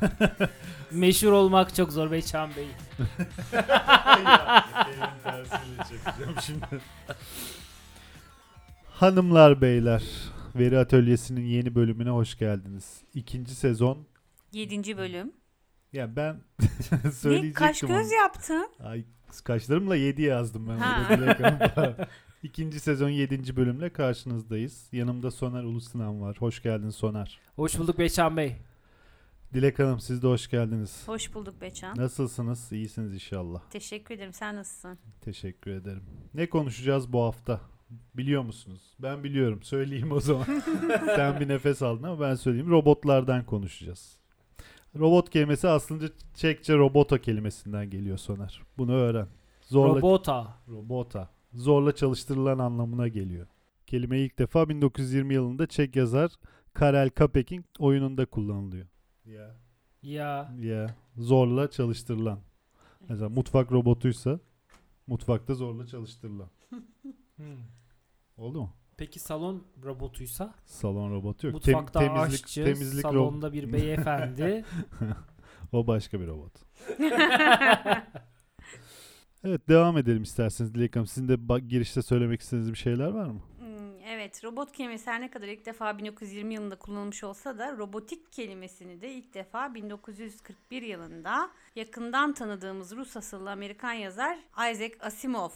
Meşhur olmak çok zor Bey. Çekeceğim şimdi. Hanımlar beyler, Veri Atölyesi'nin yeni bölümüne hoş geldiniz. İkinci sezon. Yedinci bölüm. Ya ben Ne söyleyecektim. kaş göz onu. yaptın? Ay kaşlarımla 7 yazdım ben. Ha. İkinci sezon 7. bölümle karşınızdayız. Yanımda Soner Ulusinan var. Hoş geldin Soner. Hoş bulduk Beçan Bey. Dilek Hanım siz de hoş geldiniz. Hoş bulduk Beçan. Nasılsınız? İyisiniz inşallah. Teşekkür ederim. Sen nasılsın? Teşekkür ederim. Ne konuşacağız bu hafta? Biliyor musunuz? Ben biliyorum. Söyleyeyim o zaman. Sen bir nefes aldın ama ben söyleyeyim. Robotlardan konuşacağız. Robot kelimesi aslında Çekçe robota kelimesinden geliyor Soner. Bunu öğren. Zorla Robota. robota. Zorla çalıştırılan anlamına geliyor. Kelime ilk defa 1920 yılında Çek yazar Karel Kapek'in oyununda kullanılıyor. Ya. Ya. Ya. Zorla çalıştırılan. Mesela mutfak robotuysa mutfakta zorla çalıştırılan. Hmm. Oldu mu? Peki salon robotuysa? Salon robotu yok. Tem- Mutfakta temizlik aşçı, temizlik ro- salonda bir beyefendi. o başka bir robot. Evet devam edelim isterseniz Dilek Hanım. Sizin de ba- girişte söylemek istediğiniz bir şeyler var mı? Evet, robot kelimesi her ne kadar ilk defa 1920 yılında kullanılmış olsa da robotik kelimesini de ilk defa 1941 yılında yakından tanıdığımız Rus asıllı Amerikan yazar Isaac Asimov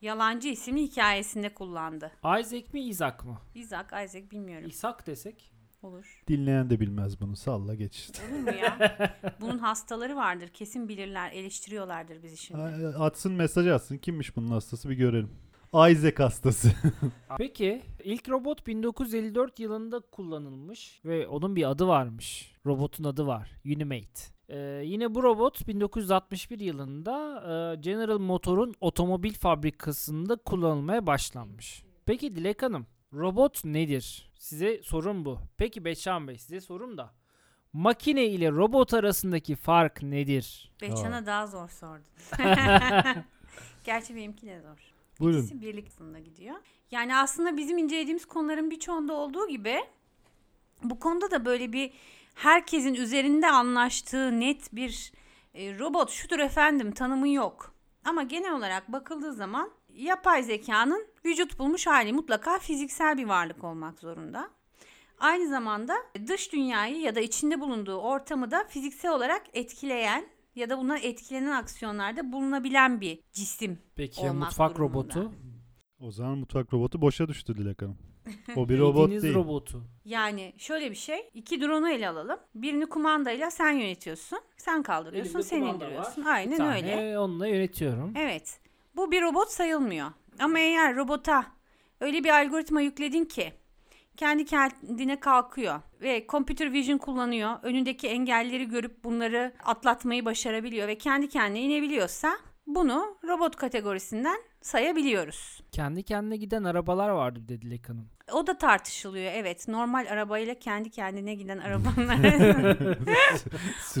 Yalancı isimli hikayesinde kullandı. Isaac mi Isaac mı? Isaac, Isaac bilmiyorum. İshak desek. Olur. Dinleyen de bilmez bunu. Salla geç işte. Olur mu ya? Bunun hastaları vardır. Kesin bilirler. Eleştiriyorlardır bizi şimdi. Atsın mesaj atsın. Kimmiş bunun hastası bir görelim. Isaac hastası. Peki ilk robot 1954 yılında kullanılmış ve onun bir adı varmış. Robotun adı var. Unimate. Ee, yine bu robot 1961 yılında e, General Motor'un otomobil fabrikasında kullanılmaya başlanmış. Peki Dilek Hanım, robot nedir? Size sorum bu. Peki Beçan Bey size sorum da. Makine ile robot arasındaki fark nedir? Beçan'a daha zor sordun. Gerçi benimki de zor. Buyurun. İkisi birlik sınırına gidiyor. Yani aslında bizim incelediğimiz konuların birçoğunda olduğu gibi bu konuda da böyle bir herkesin üzerinde anlaştığı net bir e, robot şudur efendim tanımı yok. Ama genel olarak bakıldığı zaman yapay zekanın vücut bulmuş hali mutlaka fiziksel bir varlık olmak zorunda. Aynı zamanda dış dünyayı ya da içinde bulunduğu ortamı da fiziksel olarak etkileyen ya da buna etkilenen aksiyonlarda bulunabilen bir cisim. Peki Olmak mutfak durumunda. robotu? O zaman mutfak robotu boşa düştü Dilek Hanım. O bir robot Bildiğiniz değil. robotu. Yani şöyle bir şey. iki drone'u ele alalım. Birini kumandayla sen yönetiyorsun. Sen kaldırıyorsun, Elimde sen kumanda indiriyorsun. var. Bir Aynen tane öyle. onunla yönetiyorum. Evet. Bu bir robot sayılmıyor. Ama eğer robota öyle bir algoritma yükledin ki kendi kendine kalkıyor ve computer vision kullanıyor. Önündeki engelleri görüp bunları atlatmayı başarabiliyor ve kendi kendine inebiliyorsa bunu robot kategorisinden sayabiliyoruz. Kendi kendine giden arabalar vardı bir de Dilek Hanım. O da tartışılıyor evet. Normal arabayla kendi kendine giden arabanın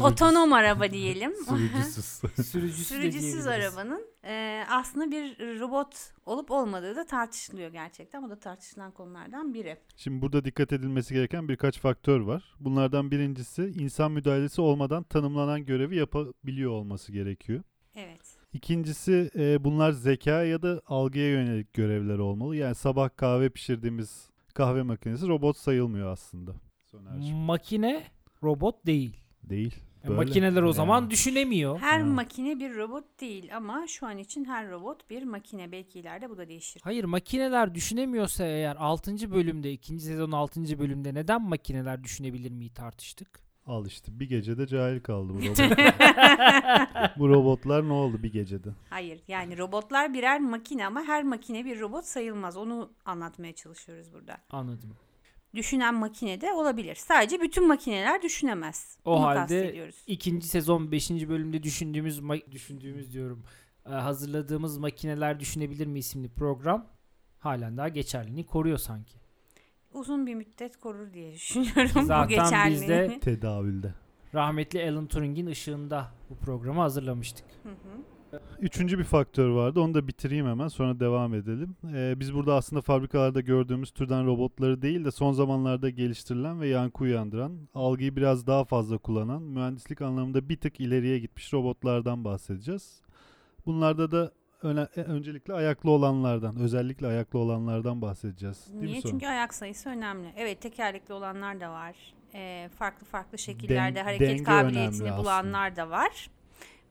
otonom araba diyelim. Sürücüsüz. Sürücüsüz, Sürücüsüz arabanın e, aslında bir robot olup olmadığı da tartışılıyor gerçekten. Bu da tartışılan konulardan biri. Şimdi burada dikkat edilmesi gereken birkaç faktör var. Bunlardan birincisi insan müdahalesi olmadan tanımlanan görevi yapabiliyor olması gerekiyor. Evet. İkincisi e, bunlar zeka ya da algıya yönelik görevler olmalı. Yani sabah kahve pişirdiğimiz kahve makinesi robot sayılmıyor aslında. Sonerciğim. Makine robot değil. Değil. E, Böyle. Makineler o zaman Yani. düşünemiyor. Her Ha. makine bir robot değil ama şu an için her robot bir makine. Belki ileride bu da değişir. Hayır makineler düşünemiyorsa eğer 6. bölümde 2. sezon 6. bölümde neden makineler düşünebilir mi tartıştık? Al işte bir gecede cahil kaldı bu robot. bu robotlar ne oldu bir gecede? Hayır yani robotlar birer makine ama her makine bir robot sayılmaz. Onu anlatmaya çalışıyoruz burada. Anladım. Düşünen makine de olabilir. Sadece bütün makineler düşünemez. O Bunu halde. İkinci sezon 5. bölümde düşündüğümüz düşündüğümüz diyorum e, hazırladığımız makineler düşünebilir mi isimli program halen daha geçerliliğini koruyor sanki. Uzun bir müddet korur diye düşünüyorum bu Zaten geçerliliğini. bizde- Tedavülde. Rahmetli Alan Turing'in ışığında bu programı hazırlamıştık. Hı hı. Üçüncü bir faktör vardı. Onu da bitireyim hemen sonra devam edelim. Ee, biz burada aslında fabrikalarda gördüğümüz türden robotları değil de son zamanlarda geliştirilen ve yankı uyandıran, algıyı biraz daha fazla kullanan, mühendislik anlamında bir tık ileriye gitmiş robotlardan bahsedeceğiz. Bunlarda da öne- e, öncelikle ayaklı olanlardan, özellikle ayaklı olanlardan bahsedeceğiz. Değil mi Niye? Sonu? Çünkü ayak sayısı önemli. Evet tekerlekli olanlar da var. Ee, farklı farklı şekillerde Den- hareket kabiliyetini bulanlar da var.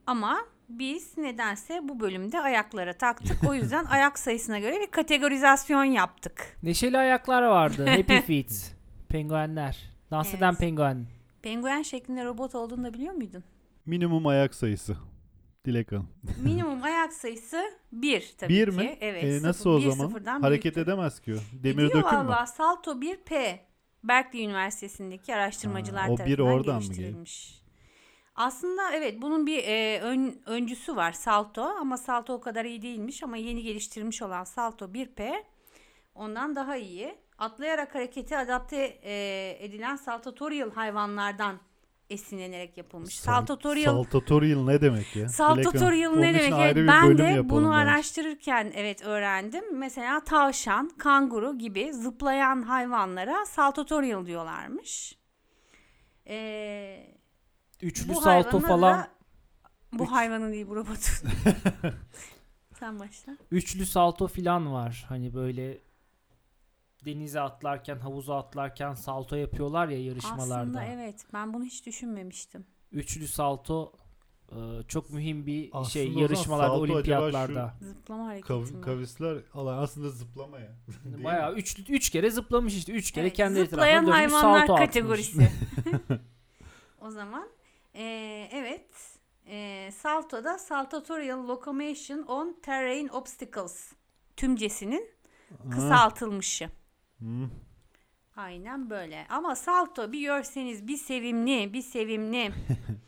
Ama biz nedense bu bölümde ayaklara taktık. O yüzden ayak sayısına göre bir kategorizasyon yaptık. Neşeli ayaklar vardı. Happy Feet. Penguenler. Dans eden Evet. penguen. Penguen şeklinde robot olduğunu da biliyor muydun? Minimum ayak sayısı. Dilek Hanım. Minimum ayak sayısı 1 tabii Bir ki. mi? Evet. Sıfır- nasıl o bir zaman? Hareket büyüktür. edemez ki o. Demir Ediyor döküm mü? valla. Salto 1P. Berkeley Üniversitesi'ndeki araştırmacılar Ha, o bir tarafından oradan mı geliştirilmiş. Aslında evet bunun bir e, ön, öncüsü var Salto ama Salto o kadar iyi değilmiş ama yeni geliştirilmiş olan Salto 1P ondan daha iyi. Atlayarak harekete adapte e, edilen saltatorial hayvanlardan esinlenerek yapılmış. Sal- Saltatorial Saltatorial ne demek ya? Saltatorial ne demek? Evet, ben de bunu bence. araştırırken evet öğrendim. Mesela tavşan, kanguru gibi zıplayan hayvanlara saltatorial diyorlarmış. Ee, Üçlü salto falan. da- bu Üç- hayvanın değil bu robotun. Sen başla. Üçlü salto falan var. Hani böyle denize atlarken, havuza atlarken salto yapıyorlar ya yarışmalarda. Aslında evet ben bunu hiç düşünmemiştim. Üçlü salto e, çok mühim bir Aslında şey o zaman yarışmalarda, olimpiyatlarda. Zıplama hareketi Kav- mi? kavisler alan aslında zıplama ya. Bayağı üç, üç kere zıplamış işte. Üç kere Evet, kendi zıplayan etrafına dönmüş hayvanlar salto kategorisi. o zaman eee, evet eee Salto'da Saltatorial Locomotion on Terrain Obstacles tümcesinin Ha, kısaltılmışı. Hı. Aynen böyle. Ama Salto bir görseniz bir sevimli, bir sevimli.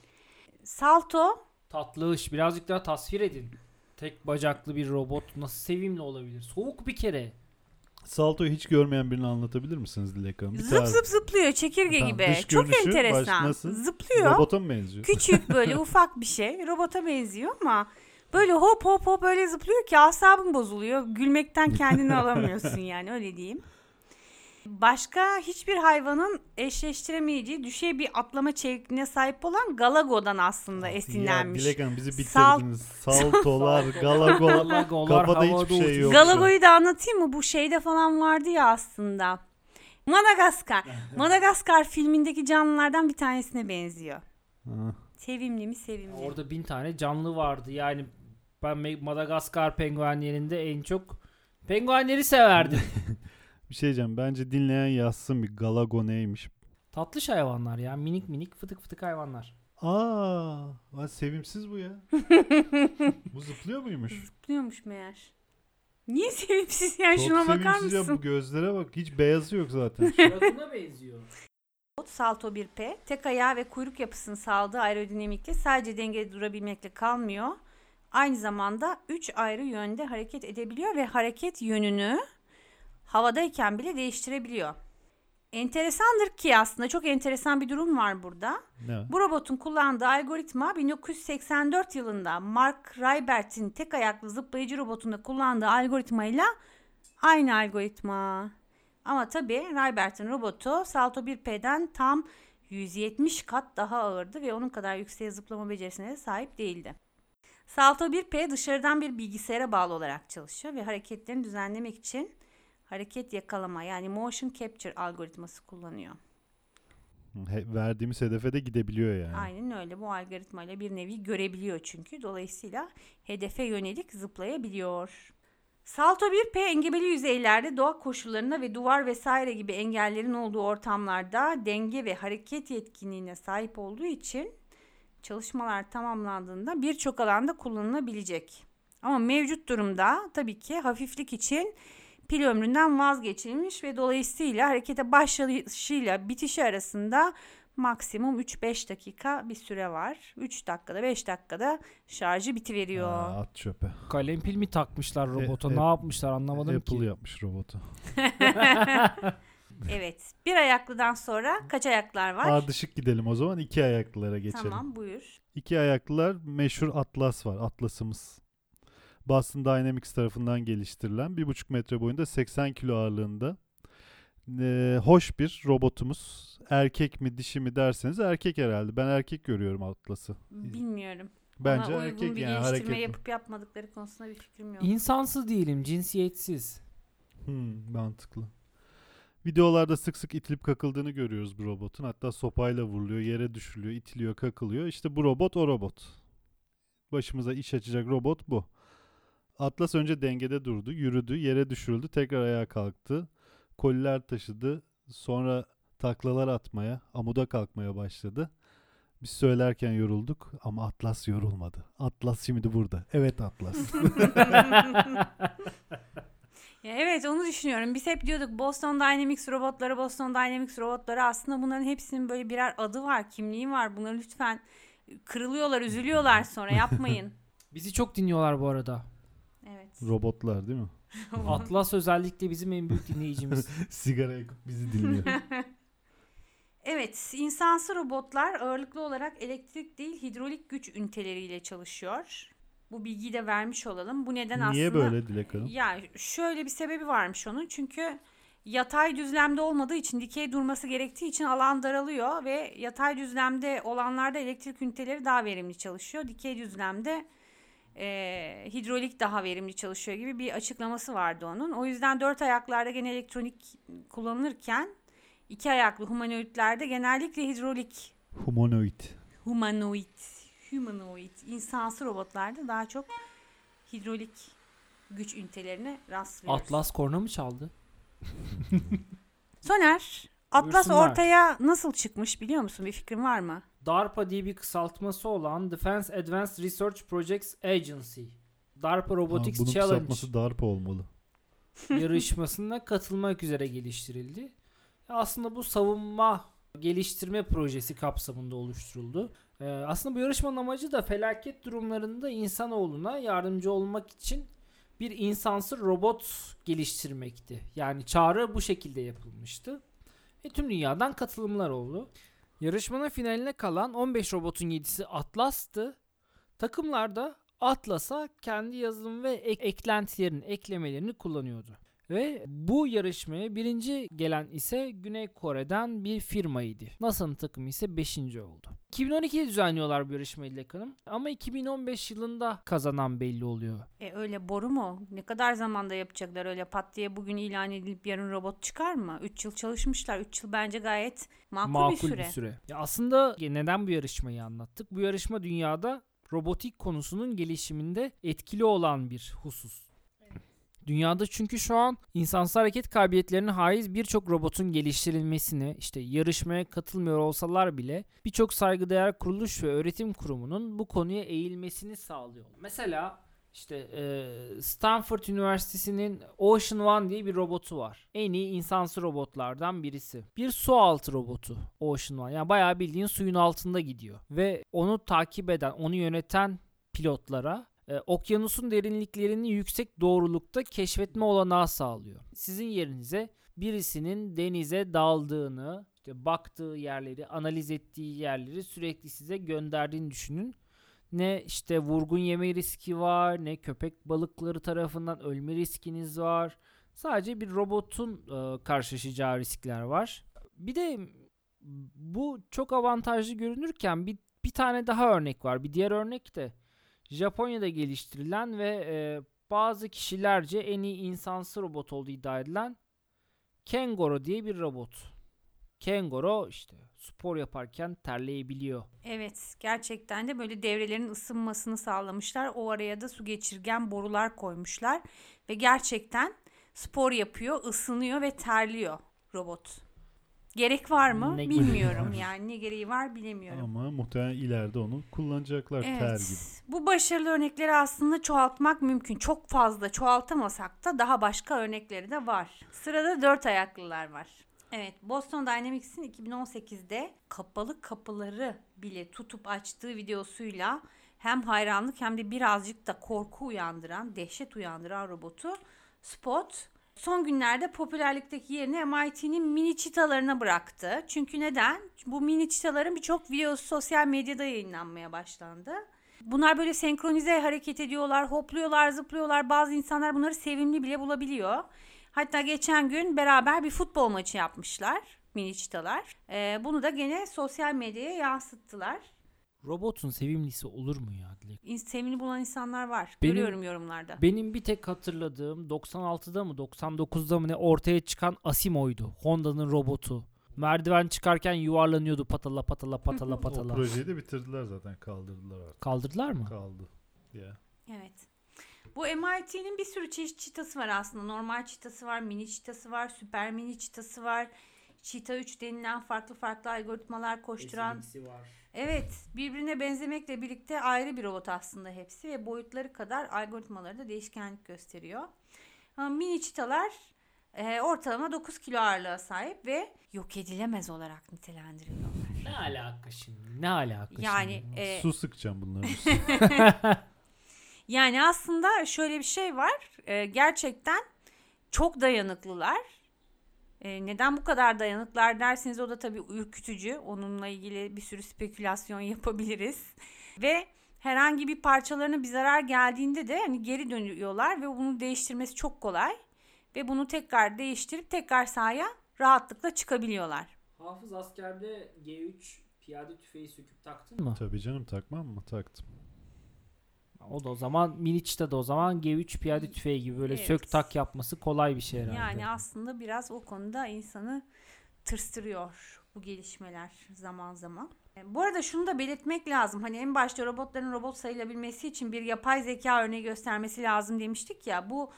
Salto Tatlı iş. Birazcık daha tasvir edin. Tek bacaklı bir robot nasıl sevimli olabilir? Soğuk bir kere. Salto'yu hiç görmeyen birini anlatabilir misiniz Dilek Hanım? Bir zıp tarif- zıp zıplıyor çekirge Tamam, gibi. dış Çok baş- enteresan. nasıl? Zıplıyor. Robota mı benziyor? Küçük böyle ufak bir şey. Robota benziyor ama böyle hop hop hop öyle zıplıyor ki asabın bozuluyor. Gülmekten kendini alamıyorsun yani öyle diyeyim. Başka hiçbir hayvanın eşleştiremeyeceği düşey bir atlama çevikliğine sahip olan Galago'dan aslında Ya esinlenmiş. Dilek Hanım bizi Sal- bitirdiniz. Saltolar, galagolar. Galagolar Kafada havada hiçbir şey yok. Galago'yu da anlatayım mı? Bu şeyde falan vardı ya aslında. Madagaskar. Madagaskar filmindeki canlılardan bir tanesine benziyor. Sevimli mi sevimli. Orada bin tane canlı vardı. Yani ben Madagaskar penguenlerinde en çok penguenleri severdim. Bir şey diyeceğim. Bence dinleyen yazsın bir galago neymiş. Tatlış hayvanlar ya. Minik minik fıtık fıtık hayvanlar. Aa, lan sevimsiz bu ya. bu zıplıyor muymuş? Zıplıyormuş meğer. Niye sevimsiz ya? Çok Şuna bakar sevimsiz ya mısın? bu gözlere bak. Hiç beyazı yok zaten. Suratına benziyor. Salto 1P tek ayağı ve kuyruk yapısının sağladığı aerodinamikle sadece dengede durabilmekle kalmıyor. Aynı zamanda 3 ayrı yönde hareket edebiliyor ve hareket yönünü havadayken bile değiştirebiliyor. Enteresandır ki aslında çok enteresan bir durum var burada. ne? Bu robotun kullandığı algoritma 1984 yılında Mark Reibert'in tek ayaklı zıplayıcı robotunda kullandığı algoritmayla aynı algoritma. Ama tabii Reibert'in robotu Salto 1P'den tam 170 kat daha ağırdı ve onun kadar yükseğe zıplama becerisine de sahip değildi. Salto 1P dışarıdan bir bilgisayara bağlı olarak çalışıyor ve hareketlerini düzenlemek için hareket yakalama yani motion capture algoritması kullanıyor. He- verdiğimiz hedefe de gidebiliyor yani. Aynen öyle. Bu algoritmayla bir nevi görebiliyor çünkü. Dolayısıyla hedefe yönelik zıplayabiliyor. Salto 1P engebeli yüzeylerde doğa koşullarına ve duvar vesaire gibi engellerin olduğu ortamlarda denge ve hareket yetkinliğine sahip olduğu için çalışmalar tamamlandığında birçok alanda kullanılabilecek. Ama mevcut durumda tabii ki hafiflik için pil ömründen vazgeçilmiş ve dolayısıyla harekete başlayışıyla bitişi arasında maksimum 3-5 dakika bir süre var. 3 dakikada 5 dakikada şarjı bitiveriyor. Aa, at çöpe. Kalem pil mi takmışlar robota? e- ne yapmışlar anlamadım Apple ki. yapmış robotu. Evet. Bir ayaklıdan sonra kaç ayaklar var? Ardışık gidelim o zaman. iki ayaklılara geçelim. Tamam buyur. İki ayaklılar meşhur Atlas var. Atlas'ımız. Boston Dynamics tarafından geliştirilen 1,5 metre boyunda 80 kilo ağırlığında e, hoş bir robotumuz. Erkek mi dişi mi derseniz erkek herhalde. Ben erkek görüyorum Atlas'ı. Bilmiyorum. Bence Ona uygun erkek bir yani geliştirme hareketli. yapıp yapmadıkları konusunda bir fikrim yok. İnsansız değilim, cinsiyetsiz. Hmm, mantıklı. Videolarda sık sık itilip kakıldığını görüyoruz bu robotun. Hatta sopayla vuruluyor, yere düşürülüyor, itiliyor, kakılıyor. İşte bu robot o robot. Başımıza iş açacak robot bu. Atlas önce dengede durdu, yürüdü, yere düşürüldü, tekrar ayağa kalktı. Koliler taşıdı, sonra taklalar atmaya, amuda kalkmaya başladı. Biz söylerken yorulduk ama Atlas yorulmadı. Atlas şimdi burada. Evet Atlas. Ya evet onu düşünüyorum. Biz hep diyorduk Boston Dynamics robotları, Boston Dynamics robotları aslında bunların hepsinin böyle birer adı var, kimliği var. Bunları lütfen kırılıyorlar, üzülüyorlar sonra yapmayın. Bizi çok dinliyorlar bu arada. Evet. Robotlar değil mi? Atlas özellikle bizim en büyük dinleyicimiz. Sigara yakıp bizi dinliyor. Evet, insansı robotlar ağırlıklı olarak elektrik değil hidrolik güç üniteleriyle çalışıyor. Bu bilgiyi de vermiş olalım. Bu neden Niye aslında böyle Dilek Hanım? Ya şöyle bir sebebi varmış onun. Çünkü yatay düzlemde olmadığı için dikey durması gerektiği için alan daralıyor ve yatay düzlemde olanlarda elektrik üniteleri daha verimli çalışıyor. Dikey düzlemde e, hidrolik daha verimli çalışıyor gibi bir açıklaması vardı onun. O yüzden dört ayaklarda gene elektronik kullanılırken iki ayaklı humanoidlerde genellikle hidrolik Humanoid. humanoid humanoid insansı robotlarda daha çok hidrolik güç ünitelerine rastlıyoruz. Atlas korna mı çaldı? Soner, Atlas Buyursunlar. ortaya nasıl çıkmış biliyor musun? Bir fikrin var mı? DARPA diye bir kısaltması olan Defense Advanced Research Projects Agency. DARPA Robotics Aa, bunun Challenge kısaltması DARPA olmalı. yarışmasına katılmak üzere geliştirildi. Aslında bu savunma geliştirme projesi kapsamında oluşturuldu. Ee, aslında bu yarışmanın amacı da felaket durumlarında insanoğluna yardımcı olmak için bir insansı robot geliştirmekti. Yani çağrı bu şekilde yapılmıştı. Ve tüm dünyadan katılımlar oldu. Yarışmanın finaline kalan 15 robotun 7'si Atlas'tı. Takımlar da Atlas'a kendi yazılım ve ek- eklentilerini, eklemelerini kullanıyordu. Ve bu yarışmaya birinci gelen ise Güney Kore'den bir firmaydı. NASA'nın takımı ise 5. oldu. 2012'de düzenliyorlar bu yarışmayı Dilek Hanım. Ama 2015 yılında kazanan belli oluyor. E öyle boru mu? Ne kadar zamanda yapacaklar öyle pat diye bugün ilan edilip yarın robot çıkar mı? 3 yıl çalışmışlar. 3 yıl bence gayet makul, bir süre. Ya aslında neden bu yarışmayı anlattık? Bu yarışma dünyada robotik konusunun gelişiminde etkili olan bir husus. Dünyada çünkü şu an insansız hareket kabiliyetlerine haiz birçok robotun geliştirilmesini, işte yarışmaya katılmıyor olsalar bile birçok saygıdeğer kuruluş ve öğretim kurumunun bu konuya eğilmesini sağlıyor. Mesela işte e, Stanford Üniversitesi'nin Ocean One diye bir robotu var. En iyi insansı robotlardan birisi. Bir su altı robotu Ocean One. Yani bayağı bildiğin suyun altında gidiyor. Ve onu takip eden, onu yöneten pilotlara e, okyanusun derinliklerini yüksek doğrulukta keşfetme olanağı sağlıyor. Sizin yerinize birisinin denize daldığını, işte baktığı yerleri, analiz ettiği yerleri sürekli size gönderdiğini düşünün. Ne işte vurgun yeme riski var, ne köpek balıkları tarafından ölme riskiniz var. Sadece bir robotun e, karşılaşacağı riskler var. Bir de bu çok avantajlı görünürken bir, bir tane daha örnek var. Bir diğer örnek de Japonya'da geliştirilen ve e, bazı kişilerce en iyi insansı robot olduğu iddia edilen Kengoro diye bir robot. Kengoro işte spor yaparken terleyebiliyor. Evet gerçekten de böyle devrelerin ısınmasını sağlamışlar. O araya da su geçirgen borular koymuşlar. Ve gerçekten spor yapıyor, ısınıyor ve terliyor robot. Gerek var mı? Ne Bilmiyorum var? yani ne gereği var bilemiyorum. Ama muhtemelen ileride onu kullanacaklar ter Evet. gibi. Bu başarılı örnekleri aslında çoğaltmak mümkün. Çok fazla çoğaltamasak da daha başka örnekleri de var. Sırada dört ayaklılar var. Evet, Boston Dynamics'in 2018'de kapalı kapıları bile tutup açtığı videosuyla hem hayranlık hem de birazcık da korku uyandıran, dehşet uyandıran robotu Spot son günlerde popülerlikteki yerini MIT'nin mini çitalarına bıraktı. Çünkü neden? Bu mini çitaların birçok videosu sosyal medyada yayınlanmaya başlandı. Bunlar böyle senkronize hareket ediyorlar, hopluyorlar, zıplıyorlar. Bazı insanlar bunları sevimli bile bulabiliyor. Hatta geçen gün beraber bir futbol maçı yapmışlar mini çitalar. Ee, bunu da gene sosyal medyaya yansıttılar. Robotun sevimlisi olur mu ya Dilek? Sevimli bulan insanlar var. Benim- Görüyorum yorumlarda. Benim bir tek hatırladığım 96'da mı 99'da mı ne ortaya çıkan Asimo'ydu. Honda'nın robotu. Merdiven çıkarken yuvarlanıyordu patala patala patala O patala. projeyi de bitirdiler zaten kaldırdılar artık. Kaldırdılar mı? Kaldı. Ya. Evet. Bu MIT'nin bir sürü çeşit çitası var aslında. Normal çitası var, mini çitası var, süper mini çitası var. Cheetah 3 denilen farklı farklı algoritmalar koşturan. Evet, birbirine benzemekle birlikte ayrı bir robot aslında hepsi ve boyutları kadar algoritmaları da değişkenlik gösteriyor. Ama mini çitalar e, ortalama 9 kilo ağırlığa sahip ve yok edilemez olarak nitelendiriliyorlar. Ne alaka şimdi? Ne alaka Yani şimdi? e, Su sıkacağım bunların üstüne. Yani aslında şöyle bir şey var. Ee, gerçekten çok dayanıklılar. Ee, neden bu kadar dayanıklar derseniz o da tabii ürkütücü. Onunla ilgili bir sürü spekülasyon yapabiliriz. Ve herhangi bir parçalarına bir zarar geldiğinde de hani geri dönüyorlar ve bunu değiştirmesi çok kolay. Ve bunu tekrar değiştirip tekrar sahaya rahatlıkla çıkabiliyorlar. Hafız askerde G3 piyade tüfeği söküp taktın mı? Tabii canım takmam mı? Taktım. O da o zaman Miniç'te de o zaman G3 piyade tüfeği gibi böyle Evet. sök tak yapması kolay bir şey herhalde. Yani aslında biraz o konuda insanı tırstırıyor bu gelişmeler zaman zaman. E, Bu arada şunu da belirtmek lazım. Hani en başta robotların robot sayılabilmesi için bir yapay zeka örneği göstermesi lazım demiştik ya. Bu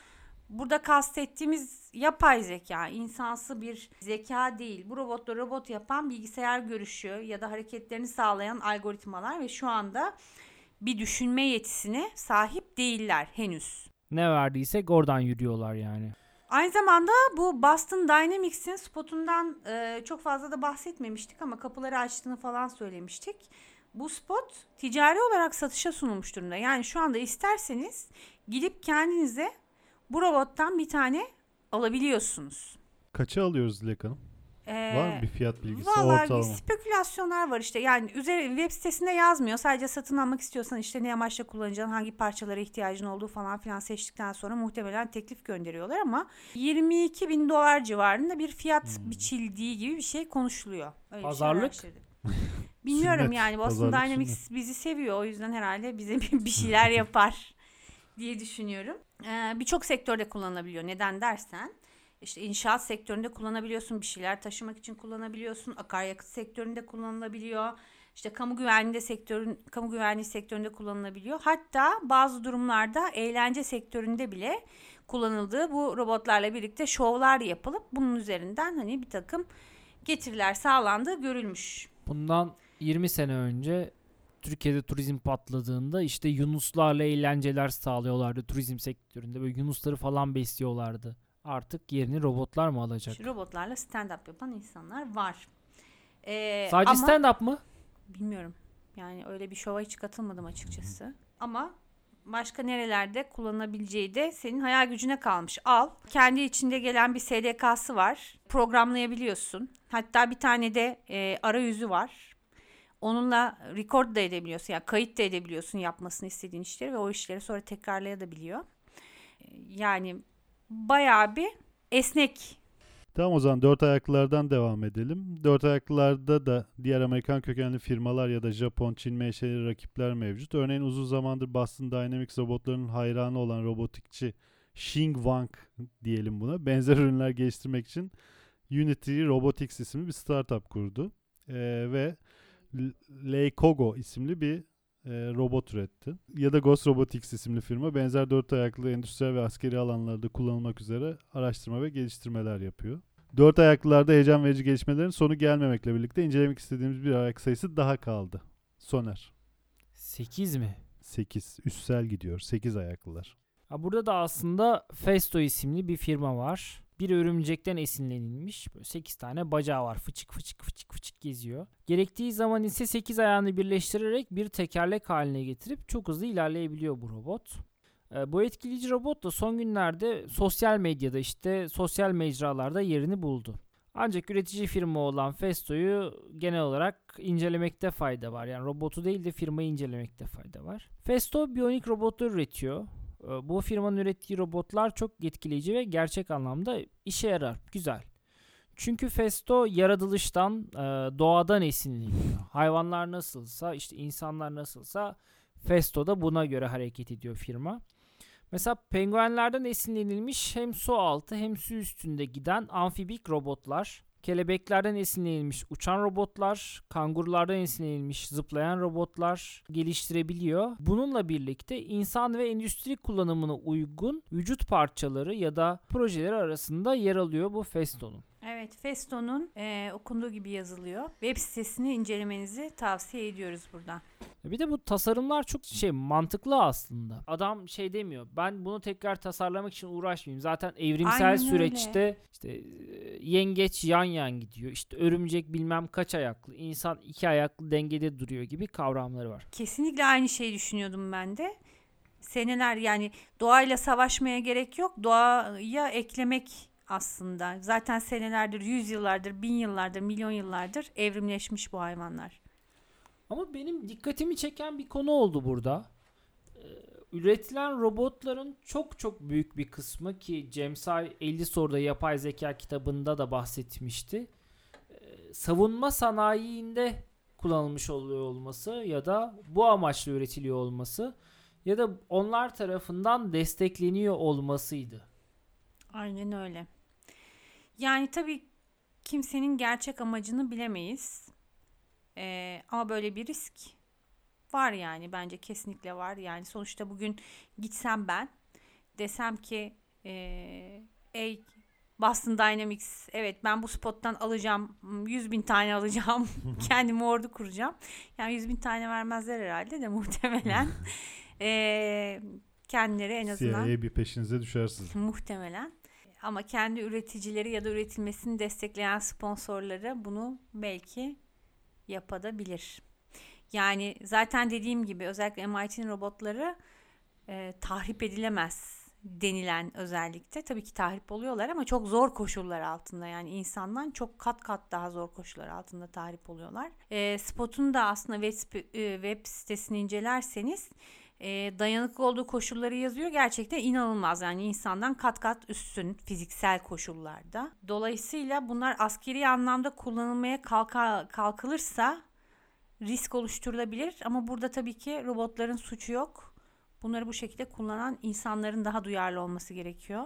burada kastettiğimiz yapay zeka, insansı bir zeka değil. Bu robotla robot yapan bilgisayar görüşü ya da hareketlerini sağlayan algoritmalar ve şu anda bir düşünme yetisine sahip değiller henüz. Ne verdiysek oradan yürüyorlar yani. Aynı zamanda bu Boston Dynamics'in spotundan e, çok fazla da bahsetmemiştik ama kapıları açtığını falan söylemiştik. Bu spot ticari olarak satışa sunulmuş durumda. Yani şu anda isterseniz gidip kendinize bu robottan bir tane alabiliyorsunuz. Kaça alıyoruz Dilek Hanım? Ee, Var mı bir fiyat bilgisi Vallahi ortalama? spekülasyonlar var işte. Yani üzeri web sitesinde yazmıyor. Sadece satın almak istiyorsan işte ne amaçla kullanacağın, hangi parçalara ihtiyacın olduğu falan filan seçtikten sonra muhtemelen teklif gönderiyorlar ama 22 bin dolar civarında bir fiyat Hmm. biçildiği gibi bir şey konuşuluyor. Öyle bir şey Pazarlık? Bilmiyorum Sünnet, yani Boston Dynamics bizi seviyor. O yüzden herhalde bize bir bir şeyler yapar diye düşünüyorum. Ee, Birçok sektörde kullanılabiliyor. Neden dersen işte inşaat sektöründe kullanabiliyorsun, bir şeyler taşımak için kullanabiliyorsun, akaryakıt sektöründe kullanılabiliyor. İşte kamu güvenliği sektörün kamu güvenliği sektöründe kullanılabiliyor. Hatta bazı durumlarda eğlence sektöründe bile kullanıldığı bu robotlarla birlikte şovlar yapılıp bunun üzerinden hani bir takım getiriler sağlandığı görülmüş. Bundan 20 sene önce Türkiye'de turizm patladığında işte yunuslarla eğlenceler sağlıyorlardı turizm sektöründe. Böyle yunusları falan besliyorlardı. Artık yerini robotlar mı alacak? İşte robotlarla stand-up yapan insanlar var. Ee, Sadece ama stand-up mı? bilmiyorum. Yani öyle bir şova hiç katılmadım açıkçası. Ama başka nerelerde kullanabileceği de senin hayal gücüne kalmış. Al. Kendi içinde gelen bir SDK'sı var. Programlayabiliyorsun. Hatta bir tane de e, arayüzü var. Onunla record da edebiliyorsun. Yani kayıt da edebiliyorsun yapmasını istediğin işleri ve o işleri sonra tekrarlayabiliyor. E, Yani bayağı bir esnek Tamam o zaman dört ayaklılardan devam edelim. Dört ayaklılarda da diğer Amerikan kökenli firmalar ya da Japon, Çin menşeli rakipler mevcut. Örneğin uzun zamandır Boston Dynamics robotlarının hayranı olan robotikçi Xing Wang diyelim buna. Benzer ürünler geliştirmek için Unity Robotics isimli bir startup kurdu. Ee, ve Leikogo isimli bir e, robot üretti. Ya da Ghost Robotics isimli firma benzer dört ayaklı endüstriyel ve askeri alanlarda kullanılmak üzere araştırma ve geliştirmeler yapıyor. Dört ayaklılarda heyecan verici gelişmelerin sonu gelmemekle birlikte incelemek istediğimiz bir ayak sayısı daha kaldı. Soner. 8 mi? 8. Üssel gidiyor. 8 ayaklılar. Ha burada da aslında Festo isimli bir firma var. Bir örümcekten esinlenilmiş. Böyle 8 tane bacağı var. Fıçık fıçık fıçık fıçık geziyor. Gerektiği zaman ise 8 ayağını birleştirerek bir tekerlek haline getirip çok hızlı ilerleyebiliyor bu robot. E, bu etkileyici robot da son günlerde sosyal medyada işte sosyal mecralarda yerini buldu. Ancak üretici firma olan Festo'yu genel olarak incelemekte fayda var. Yani robotu değil de firmayı incelemekte fayda var. Festo biyonik robotlar üretiyor. E, bu firmanın ürettiği robotlar çok etkileyici ve gerçek anlamda işe yarar. Güzel. Çünkü Festo yaratılıştan, e, doğadan esinleniyor. Hayvanlar nasılsa, işte insanlar nasılsa Festo da buna göre hareket ediyor firma. Mesela penguenlerden esinlenilmiş hem su altı hem su üstünde giden amfibik robotlar, kelebeklerden esinlenilmiş uçan robotlar, kangurulardan esinlenilmiş zıplayan robotlar geliştirebiliyor. Bununla birlikte insan ve endüstri kullanımına uygun vücut parçaları ya da projeleri arasında yer alıyor bu Festo'nun. Evet, Festo'nun e, okunduğu gibi yazılıyor. Web sitesini incelemenizi tavsiye ediyoruz buradan. Bir de bu tasarımlar çok şey mantıklı aslında. Adam şey demiyor. Ben bunu tekrar tasarlamak için uğraşmayayım. Zaten evrimsel Aynen süreçte işte e, yengeç yan yan gidiyor. İşte örümcek bilmem kaç ayaklı, insan iki ayaklı dengede duruyor gibi kavramları var. Kesinlikle aynı şeyi düşünüyordum ben de. Seneler yani doğayla savaşmaya gerek yok. Doğaya eklemek aslında. Zaten senelerdir, yüzyıllardır, bin yıllardır, milyon yıllardır evrimleşmiş bu hayvanlar. Ama benim dikkatimi çeken bir konu oldu burada. Ee, üretilen robotların çok çok büyük bir kısmı ki Cemsay 50 soruda yapay zeka kitabında da bahsetmişti. Ee, savunma sanayiinde kullanılmış oluyor olması ya da bu amaçla üretiliyor olması ya da onlar tarafından destekleniyor olmasıydı. Aynen öyle. Yani tabii kimsenin gerçek amacını bilemeyiz. Ee, ama böyle bir risk var yani bence kesinlikle var. Yani sonuçta bugün gitsem ben desem ki ee, ey Boston Dynamics evet ben bu spottan alacağım 100 bin tane alacağım kendime ordu kuracağım. Yani 100 bin tane vermezler herhalde de muhtemelen. ee, kendileri en azından CIA bir peşinize düşersiniz. muhtemelen. Ama kendi üreticileri ya da üretilmesini destekleyen sponsorları bunu belki yapabilir. Yani zaten dediğim gibi özellikle MIT'nin robotları e, tahrip edilemez denilen özellikle. Tabii ki tahrip oluyorlar ama çok zor koşullar altında. Yani insandan çok kat kat daha zor koşullar altında tahrip oluyorlar. E, Spot'un da aslında web, e, web sitesini incelerseniz e, dayanıklı olduğu koşulları yazıyor. Gerçekten inanılmaz yani insandan kat kat üstün fiziksel koşullarda. Dolayısıyla bunlar askeri anlamda kullanılmaya kalka, kalkılırsa risk oluşturulabilir. Ama burada tabii ki robotların suçu yok. Bunları bu şekilde kullanan insanların daha duyarlı olması gerekiyor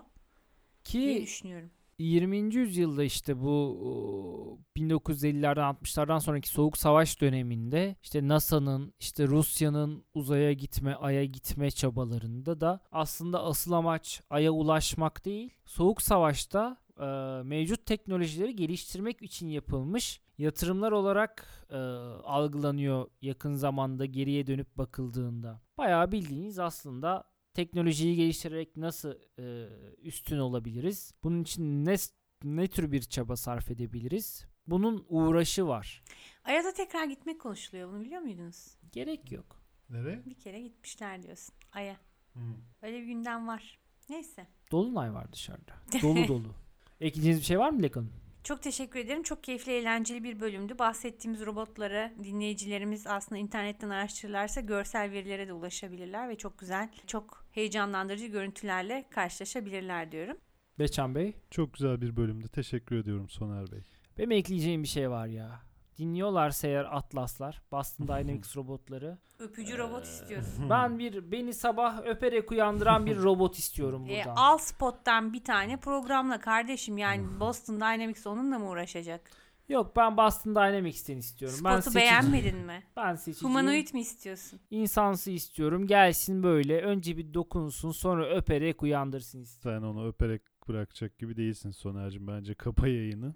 diye Ki düşünüyorum. 20. yüzyılda işte bu o, 1950'lerden 60'lardan sonraki soğuk savaş döneminde işte NASA'nın işte Rusya'nın uzaya gitme, aya gitme çabalarında da aslında asıl amaç aya ulaşmak değil. Soğuk savaşta e, mevcut teknolojileri geliştirmek için yapılmış yatırımlar olarak e, algılanıyor yakın zamanda geriye dönüp bakıldığında. Bayağı bildiğiniz aslında teknolojiyi geliştirerek nasıl e, üstün olabiliriz? Bunun için ne ne tür bir çaba sarf edebiliriz? Bunun uğraşı var. Ay'a da tekrar gitmek konuşuluyor bunu biliyor muydunuz? Gerek yok. Nereye? Bir kere gitmişler diyorsun Ay'a. Hı. Öyle bir gündem var. Neyse. Dolunay var dışarıda. Dolu dolu. Ekleyeceğiniz bir şey var mı Lek Hanım? Çok teşekkür ederim. Çok keyifli, eğlenceli bir bölümdü. Bahsettiğimiz robotları dinleyicilerimiz aslında internetten araştırırlarsa görsel verilere de ulaşabilirler ve çok güzel, çok heyecanlandırıcı görüntülerle karşılaşabilirler diyorum. Beçan Bey. Çok güzel bir bölümdü. Teşekkür ediyorum Soner Bey. Benim ekleyeceğim bir şey var ya. Dinliyorlarsa eğer Atlaslar, Boston Dynamics robotları. Öpücü robot istiyoruz. Ben bir beni sabah öperek uyandıran bir robot istiyorum E, buradan. al spottan bir tane programla kardeşim yani Boston Dynamics onunla mı uğraşacak? Yok ben Boston Dynamics'ten istiyorum. ben Spotu seçiciyim. beğenmedin mi? Ben seçiciyim. Humanoid mi istiyorsun? İnsansı istiyorum. Gelsin böyle. Önce bir dokunsun sonra öperek uyandırsın istiyorum. Sen onu öperek bırakacak gibi değilsin Soner'cim. Bence kapa yayını.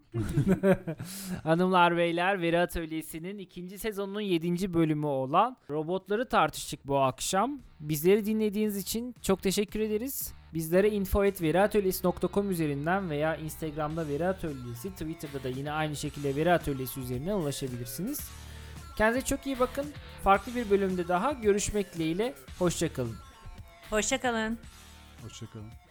Hanımlar beyler Veri Atölyesi'nin ikinci sezonunun yedinci bölümü olan robotları tartıştık bu akşam. Bizleri dinlediğiniz için çok teşekkür ederiz. Bizlere info.veriatölyesi.com üzerinden veya Instagram'da Veri Atölyesi, Twitter'da da yine aynı şekilde Veri Atölyesi üzerinden ulaşabilirsiniz. Kendinize çok iyi bakın. Farklı bir bölümde daha görüşmek dileğiyle. Hoşçakalın. Hoşçakalın. Hoşçakalın.